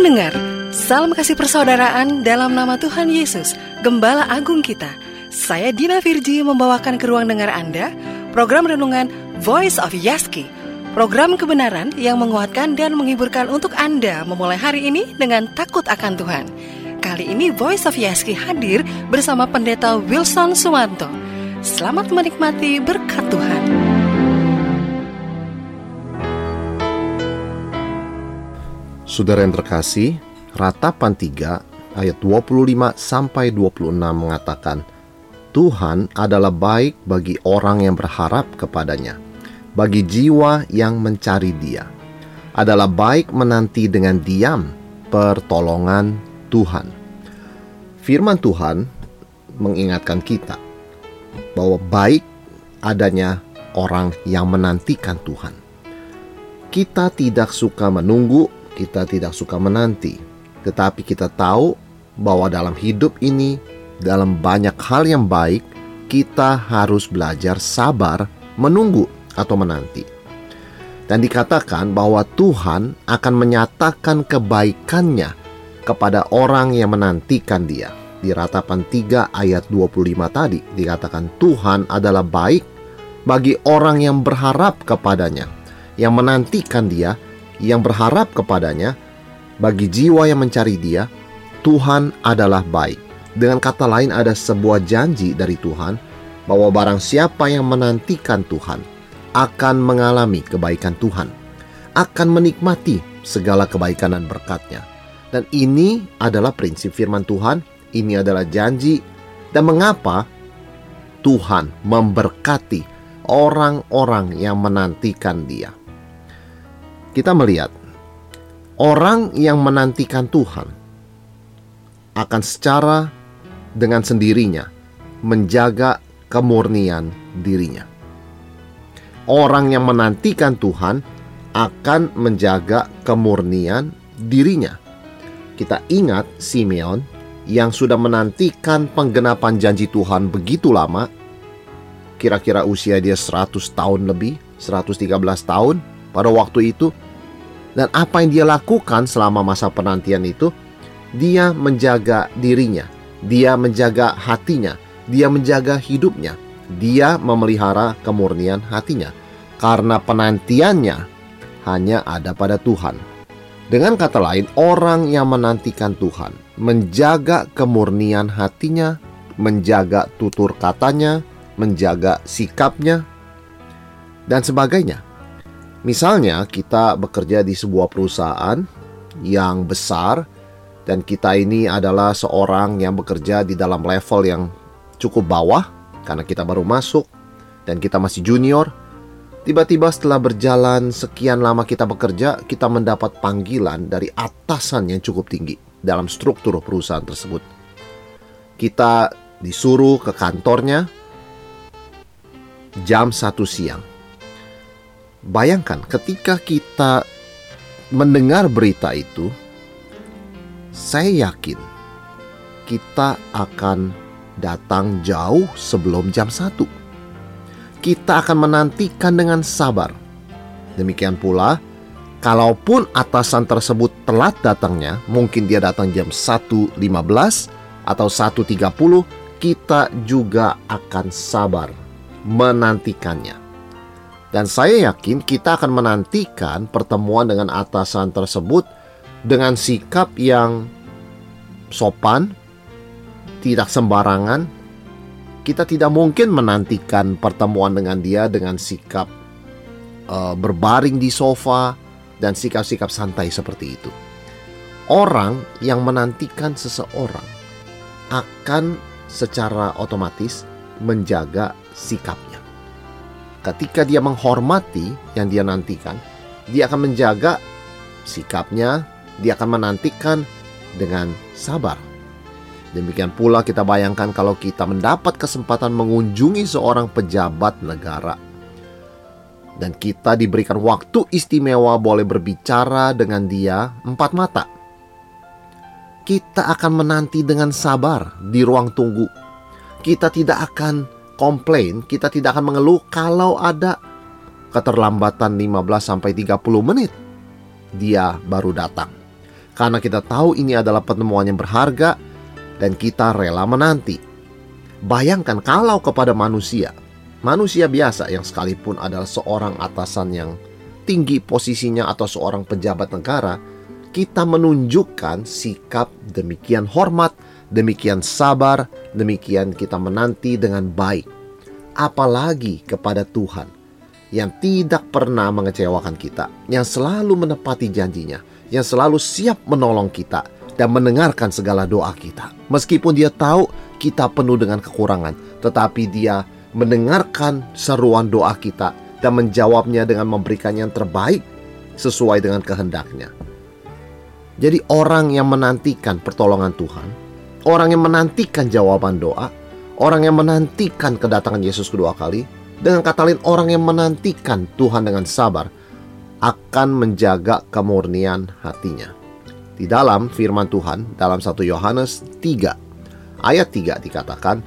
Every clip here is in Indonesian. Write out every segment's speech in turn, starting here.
Pendengar, salam kasih persaudaraan dalam nama Tuhan Yesus, Gembala Agung kita. Saya Dina Virji membawakan ke ruang dengar Anda program renungan Voice of Yaski. Program kebenaran yang menguatkan dan menghiburkan untuk Anda memulai hari ini dengan takut akan Tuhan. Kali ini Voice of Yaski hadir bersama Pendeta Wilson Suwanto. Selamat menikmati berkat Tuhan. Saudara yang terkasih, Ratapan 3 ayat 25 sampai 26 mengatakan, Tuhan adalah baik bagi orang yang berharap kepadanya, bagi jiwa yang mencari Dia. Adalah baik menanti dengan diam pertolongan Tuhan. Firman Tuhan mengingatkan kita bahwa baik adanya orang yang menantikan Tuhan. Kita tidak suka menunggu kita tidak suka menanti, tetapi kita tahu bahwa dalam hidup ini, dalam banyak hal yang baik, kita harus belajar sabar menunggu atau menanti. Dan dikatakan bahwa Tuhan akan menyatakan kebaikannya kepada orang yang menantikan dia. Di ratapan 3 ayat 25 tadi dikatakan Tuhan adalah baik bagi orang yang berharap kepadanya, yang menantikan dia, yang berharap kepadanya, bagi jiwa yang mencari Dia, Tuhan adalah baik. Dengan kata lain, ada sebuah janji dari Tuhan bahwa barang siapa yang menantikan Tuhan akan mengalami kebaikan Tuhan, akan menikmati segala kebaikan dan berkatnya. Dan ini adalah prinsip firman Tuhan, ini adalah janji, dan mengapa Tuhan memberkati orang-orang yang menantikan Dia kita melihat orang yang menantikan Tuhan akan secara dengan sendirinya menjaga kemurnian dirinya. Orang yang menantikan Tuhan akan menjaga kemurnian dirinya. Kita ingat Simeon yang sudah menantikan penggenapan janji Tuhan begitu lama, kira-kira usia dia 100 tahun lebih, 113 tahun, pada waktu itu. Dan apa yang dia lakukan selama masa penantian itu dia menjaga dirinya dia menjaga hatinya dia menjaga hidupnya dia memelihara kemurnian hatinya. Karena penantiannya hanya ada pada Tuhan. Dengan kata lain orang yang menantikan Tuhan menjaga kemurnian hatinya menjaga tutur katanya menjaga sikapnya dan sebagainya Misalnya, kita bekerja di sebuah perusahaan yang besar, dan kita ini adalah seorang yang bekerja di dalam level yang cukup bawah karena kita baru masuk dan kita masih junior. Tiba-tiba, setelah berjalan sekian lama kita bekerja, kita mendapat panggilan dari atasan yang cukup tinggi dalam struktur perusahaan tersebut. Kita disuruh ke kantornya jam 1 siang Bayangkan ketika kita mendengar berita itu, saya yakin kita akan datang jauh sebelum jam satu. Kita akan menantikan dengan sabar. Demikian pula, kalaupun atasan tersebut telat datangnya, mungkin dia datang jam 1.15 atau 1.30, kita juga akan sabar menantikannya. Dan saya yakin kita akan menantikan pertemuan dengan atasan tersebut dengan sikap yang sopan, tidak sembarangan. Kita tidak mungkin menantikan pertemuan dengan dia dengan sikap uh, berbaring di sofa dan sikap-sikap santai seperti itu. Orang yang menantikan seseorang akan secara otomatis menjaga sikapnya ketika dia menghormati yang dia nantikan, dia akan menjaga sikapnya, dia akan menantikan dengan sabar. Demikian pula kita bayangkan kalau kita mendapat kesempatan mengunjungi seorang pejabat negara dan kita diberikan waktu istimewa boleh berbicara dengan dia empat mata. Kita akan menanti dengan sabar di ruang tunggu. Kita tidak akan komplain, kita tidak akan mengeluh kalau ada keterlambatan 15 sampai 30 menit. Dia baru datang. Karena kita tahu ini adalah pertemuan yang berharga dan kita rela menanti. Bayangkan kalau kepada manusia, manusia biasa yang sekalipun adalah seorang atasan yang tinggi posisinya atau seorang pejabat negara, kita menunjukkan sikap demikian hormat, demikian sabar, demikian kita menanti dengan baik. Apalagi kepada Tuhan yang tidak pernah mengecewakan kita, yang selalu menepati janjinya, yang selalu siap menolong kita dan mendengarkan segala doa kita. Meskipun dia tahu kita penuh dengan kekurangan, tetapi dia mendengarkan seruan doa kita dan menjawabnya dengan memberikan yang terbaik sesuai dengan kehendaknya. Jadi orang yang menantikan pertolongan Tuhan, orang yang menantikan jawaban doa, orang yang menantikan kedatangan Yesus kedua kali, dengan kata lain orang yang menantikan Tuhan dengan sabar akan menjaga kemurnian hatinya. Di dalam firman Tuhan dalam 1 Yohanes 3 ayat 3 dikatakan,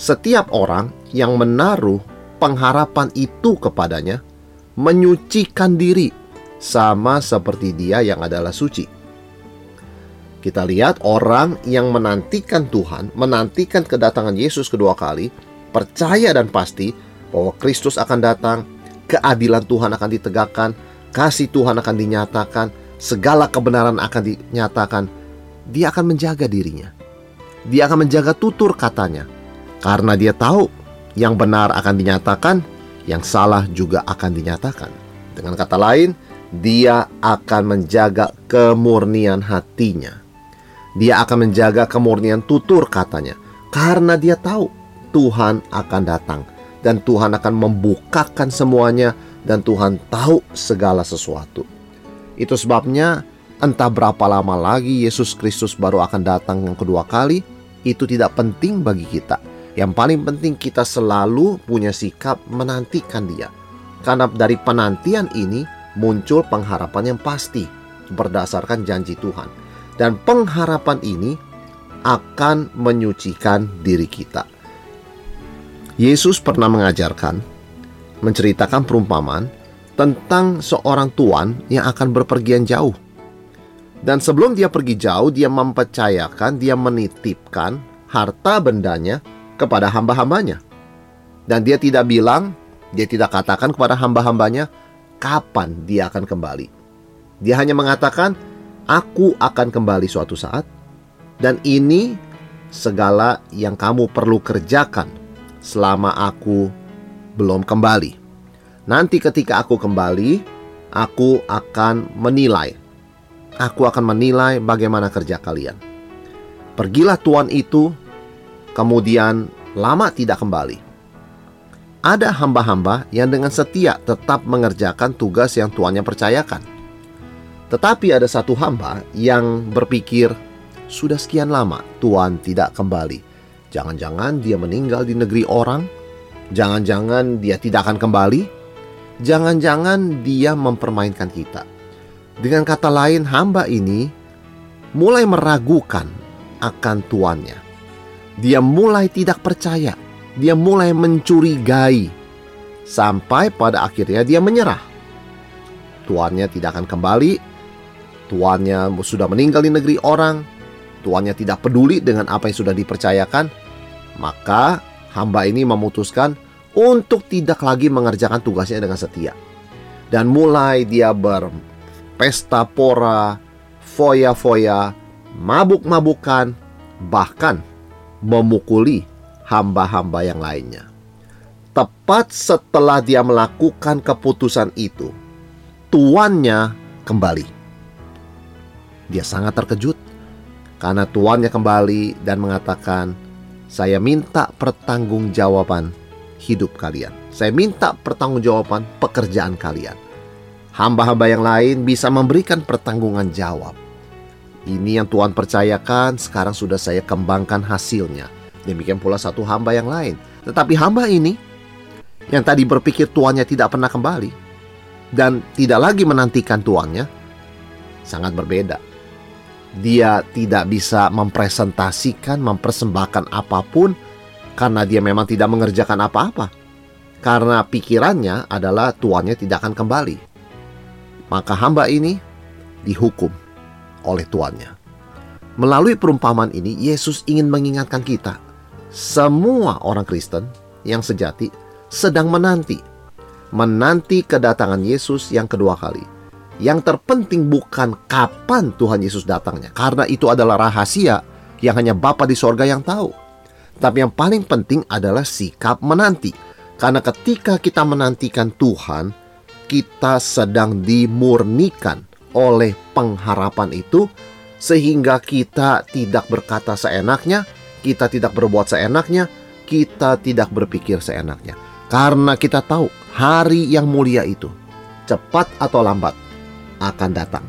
setiap orang yang menaruh pengharapan itu kepadanya menyucikan diri sama seperti dia yang adalah suci. Kita lihat orang yang menantikan Tuhan, menantikan kedatangan Yesus kedua kali, percaya dan pasti bahwa Kristus akan datang, keadilan Tuhan akan ditegakkan, kasih Tuhan akan dinyatakan, segala kebenaran akan dinyatakan. Dia akan menjaga dirinya. Dia akan menjaga tutur katanya karena dia tahu yang benar akan dinyatakan, yang salah juga akan dinyatakan. Dengan kata lain, dia akan menjaga kemurnian hatinya. Dia akan menjaga kemurnian tutur katanya karena dia tahu Tuhan akan datang dan Tuhan akan membukakan semuanya dan Tuhan tahu segala sesuatu. Itu sebabnya entah berapa lama lagi Yesus Kristus baru akan datang yang kedua kali, itu tidak penting bagi kita yang paling penting kita selalu punya sikap menantikan dia. Karena dari penantian ini muncul pengharapan yang pasti berdasarkan janji Tuhan. Dan pengharapan ini akan menyucikan diri kita. Yesus pernah mengajarkan, menceritakan perumpamaan tentang seorang tuan yang akan berpergian jauh. Dan sebelum dia pergi jauh, dia mempercayakan, dia menitipkan harta bendanya kepada hamba-hambanya. Dan dia tidak bilang, dia tidak katakan kepada hamba-hambanya kapan dia akan kembali. Dia hanya mengatakan, aku akan kembali suatu saat. Dan ini segala yang kamu perlu kerjakan selama aku belum kembali. Nanti ketika aku kembali, aku akan menilai. Aku akan menilai bagaimana kerja kalian. Pergilah tuan itu kemudian lama tidak kembali. Ada hamba-hamba yang dengan setia tetap mengerjakan tugas yang tuannya percayakan. Tetapi ada satu hamba yang berpikir, sudah sekian lama tuan tidak kembali. Jangan-jangan dia meninggal di negeri orang, jangan-jangan dia tidak akan kembali, jangan-jangan dia mempermainkan kita. Dengan kata lain, hamba ini mulai meragukan akan tuannya dia mulai tidak percaya, dia mulai mencurigai, sampai pada akhirnya dia menyerah. Tuannya tidak akan kembali, tuannya sudah meninggal di negeri orang, tuannya tidak peduli dengan apa yang sudah dipercayakan, maka hamba ini memutuskan untuk tidak lagi mengerjakan tugasnya dengan setia. Dan mulai dia berpesta pora, foya-foya, mabuk-mabukan, bahkan memukuli hamba-hamba yang lainnya. Tepat setelah dia melakukan keputusan itu, tuannya kembali. Dia sangat terkejut karena tuannya kembali dan mengatakan, "Saya minta pertanggungjawaban hidup kalian. Saya minta pertanggungjawaban pekerjaan kalian." Hamba-hamba yang lain bisa memberikan pertanggungan jawab ini yang Tuhan percayakan, sekarang sudah saya kembangkan hasilnya. Demikian pula satu hamba yang lain. Tetapi hamba ini, yang tadi berpikir tuannya tidak pernah kembali, dan tidak lagi menantikan tuannya, sangat berbeda. Dia tidak bisa mempresentasikan, mempersembahkan apa pun, karena dia memang tidak mengerjakan apa-apa. Karena pikirannya adalah tuannya tidak akan kembali. Maka hamba ini dihukum oleh tuannya. Melalui perumpamaan ini, Yesus ingin mengingatkan kita, semua orang Kristen yang sejati sedang menanti, menanti kedatangan Yesus yang kedua kali. Yang terpenting bukan kapan Tuhan Yesus datangnya, karena itu adalah rahasia yang hanya Bapa di sorga yang tahu. Tapi yang paling penting adalah sikap menanti. Karena ketika kita menantikan Tuhan, kita sedang dimurnikan oleh pengharapan itu sehingga kita tidak berkata seenaknya, kita tidak berbuat seenaknya, kita tidak berpikir seenaknya. Karena kita tahu hari yang mulia itu cepat atau lambat akan datang.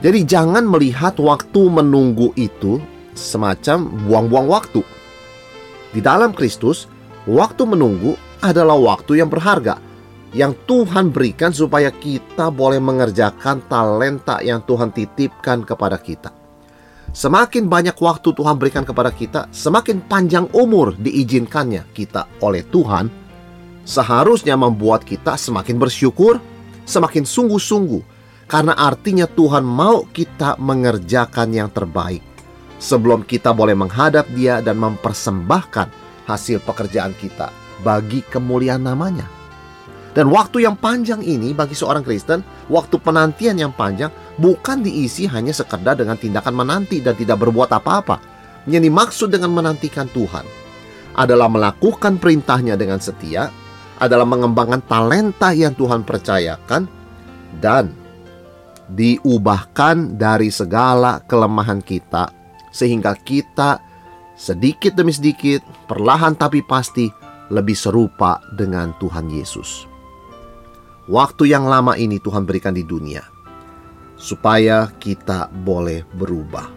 Jadi jangan melihat waktu menunggu itu semacam buang-buang waktu. Di dalam Kristus, waktu menunggu adalah waktu yang berharga yang Tuhan berikan supaya kita boleh mengerjakan talenta yang Tuhan titipkan kepada kita. Semakin banyak waktu Tuhan berikan kepada kita, semakin panjang umur diizinkannya kita oleh Tuhan, seharusnya membuat kita semakin bersyukur, semakin sungguh-sungguh, karena artinya Tuhan mau kita mengerjakan yang terbaik. Sebelum kita boleh menghadap Dia dan mempersembahkan hasil pekerjaan kita bagi kemuliaan namanya. Dan waktu yang panjang ini bagi seorang Kristen, waktu penantian yang panjang bukan diisi hanya sekedar dengan tindakan menanti dan tidak berbuat apa-apa. Yang dimaksud dengan menantikan Tuhan adalah melakukan perintahnya dengan setia, adalah mengembangkan talenta yang Tuhan percayakan, dan diubahkan dari segala kelemahan kita, sehingga kita sedikit demi sedikit, perlahan tapi pasti lebih serupa dengan Tuhan Yesus. Waktu yang lama ini Tuhan berikan di dunia supaya kita boleh berubah.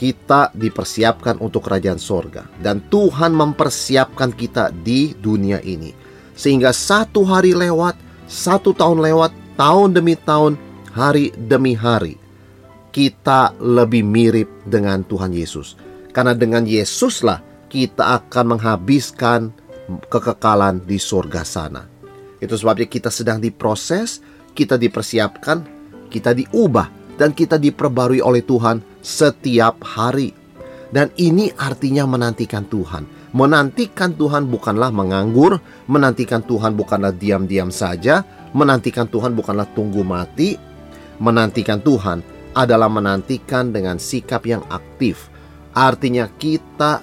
Kita dipersiapkan untuk kerajaan sorga dan Tuhan mempersiapkan kita di dunia ini sehingga satu hari lewat, satu tahun lewat, tahun demi tahun, hari demi hari kita lebih mirip dengan Tuhan Yesus. Karena dengan Yesuslah kita akan menghabiskan kekekalan di sorga sana. Itu sebabnya kita sedang diproses, kita dipersiapkan, kita diubah, dan kita diperbarui oleh Tuhan setiap hari. Dan ini artinya menantikan Tuhan. Menantikan Tuhan bukanlah menganggur, menantikan Tuhan bukanlah diam-diam saja, menantikan Tuhan bukanlah tunggu mati. Menantikan Tuhan adalah menantikan dengan sikap yang aktif. Artinya kita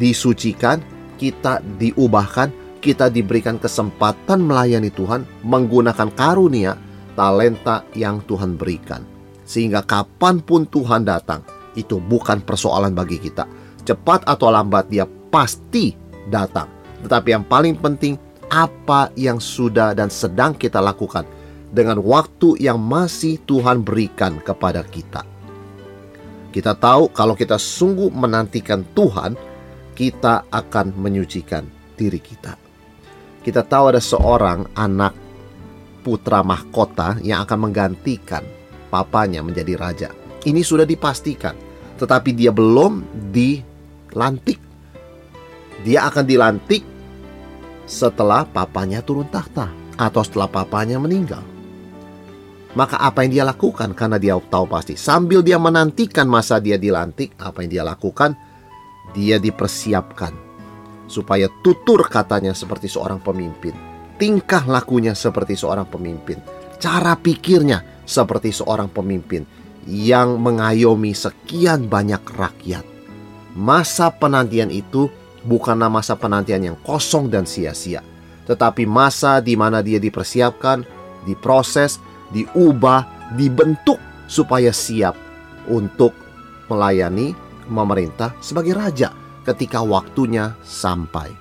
disucikan, kita diubahkan, kita diberikan kesempatan melayani Tuhan menggunakan karunia talenta yang Tuhan berikan. Sehingga kapan pun Tuhan datang, itu bukan persoalan bagi kita. Cepat atau lambat dia pasti datang. Tetapi yang paling penting, apa yang sudah dan sedang kita lakukan dengan waktu yang masih Tuhan berikan kepada kita. Kita tahu kalau kita sungguh menantikan Tuhan, kita akan menyucikan diri kita. Kita tahu ada seorang anak putra mahkota yang akan menggantikan papanya menjadi raja. Ini sudah dipastikan, tetapi dia belum dilantik. Dia akan dilantik setelah papanya turun tahta atau setelah papanya meninggal. Maka apa yang dia lakukan karena dia tahu pasti sambil dia menantikan masa dia dilantik, apa yang dia lakukan? Dia dipersiapkan supaya tutur katanya seperti seorang pemimpin, tingkah lakunya seperti seorang pemimpin, cara pikirnya seperti seorang pemimpin yang mengayomi sekian banyak rakyat. Masa penantian itu bukanlah masa penantian yang kosong dan sia-sia, tetapi masa di mana dia dipersiapkan, diproses, diubah, dibentuk supaya siap untuk melayani memerintah sebagai raja ketika waktunya sampai.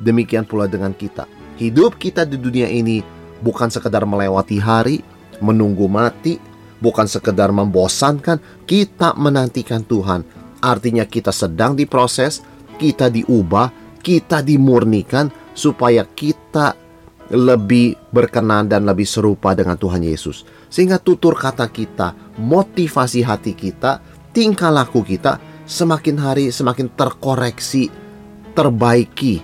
Demikian pula dengan kita. Hidup kita di dunia ini bukan sekedar melewati hari, menunggu mati, bukan sekedar membosankan, kita menantikan Tuhan. Artinya kita sedang diproses, kita diubah, kita dimurnikan supaya kita lebih berkenan dan lebih serupa dengan Tuhan Yesus. Sehingga tutur kata kita, motivasi hati kita, tingkah laku kita semakin hari semakin terkoreksi, terbaiki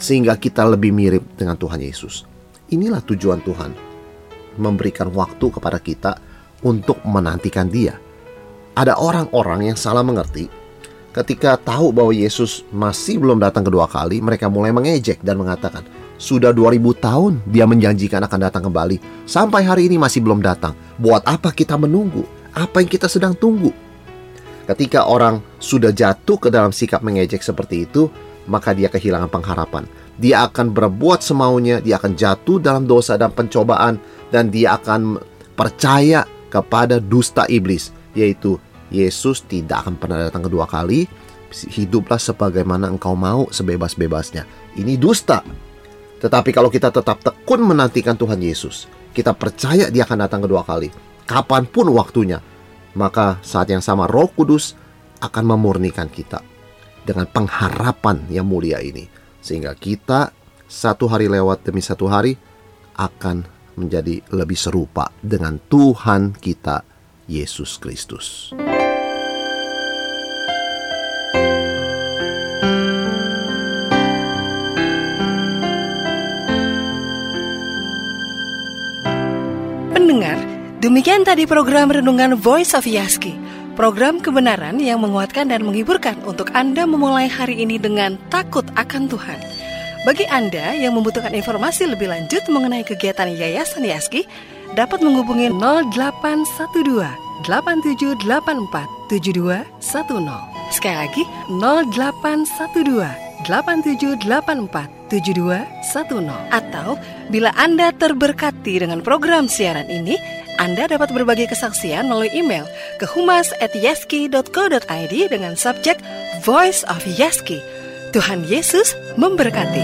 sehingga kita lebih mirip dengan Tuhan Yesus. Inilah tujuan Tuhan. memberikan waktu kepada kita untuk menantikan Dia. Ada orang-orang yang salah mengerti ketika tahu bahwa Yesus masih belum datang kedua kali, mereka mulai mengejek dan mengatakan, "Sudah 2000 tahun dia menjanjikan akan datang kembali, sampai hari ini masih belum datang. Buat apa kita menunggu? Apa yang kita sedang tunggu?" Ketika orang sudah jatuh ke dalam sikap mengejek seperti itu, maka dia kehilangan pengharapan dia akan berbuat semaunya, dia akan jatuh dalam dosa dan pencobaan, dan dia akan percaya kepada dusta iblis, yaitu Yesus tidak akan pernah datang kedua kali. Hiduplah sebagaimana engkau mau sebebas-bebasnya. Ini dusta. Tetapi kalau kita tetap tekun menantikan Tuhan Yesus, kita percaya dia akan datang kedua kali, kapan pun waktunya, maka saat yang sama Roh Kudus akan memurnikan kita dengan pengharapan yang mulia ini sehingga kita satu hari lewat demi satu hari akan menjadi lebih serupa dengan Tuhan kita Yesus Kristus. Pendengar, demikian tadi program renungan Voice of Yaski. Program kebenaran yang menguatkan dan menghiburkan untuk Anda memulai hari ini dengan takut akan Tuhan. Bagi Anda yang membutuhkan informasi lebih lanjut mengenai kegiatan Yayasan Yaski, dapat menghubungi 0812 8784 7210. Sekali lagi 0812 8784 7210 atau bila Anda terberkati dengan program siaran ini, anda dapat berbagi kesaksian melalui email ke humas@yaski.co.id dengan subjek Voice of Yaski. Tuhan Yesus memberkati.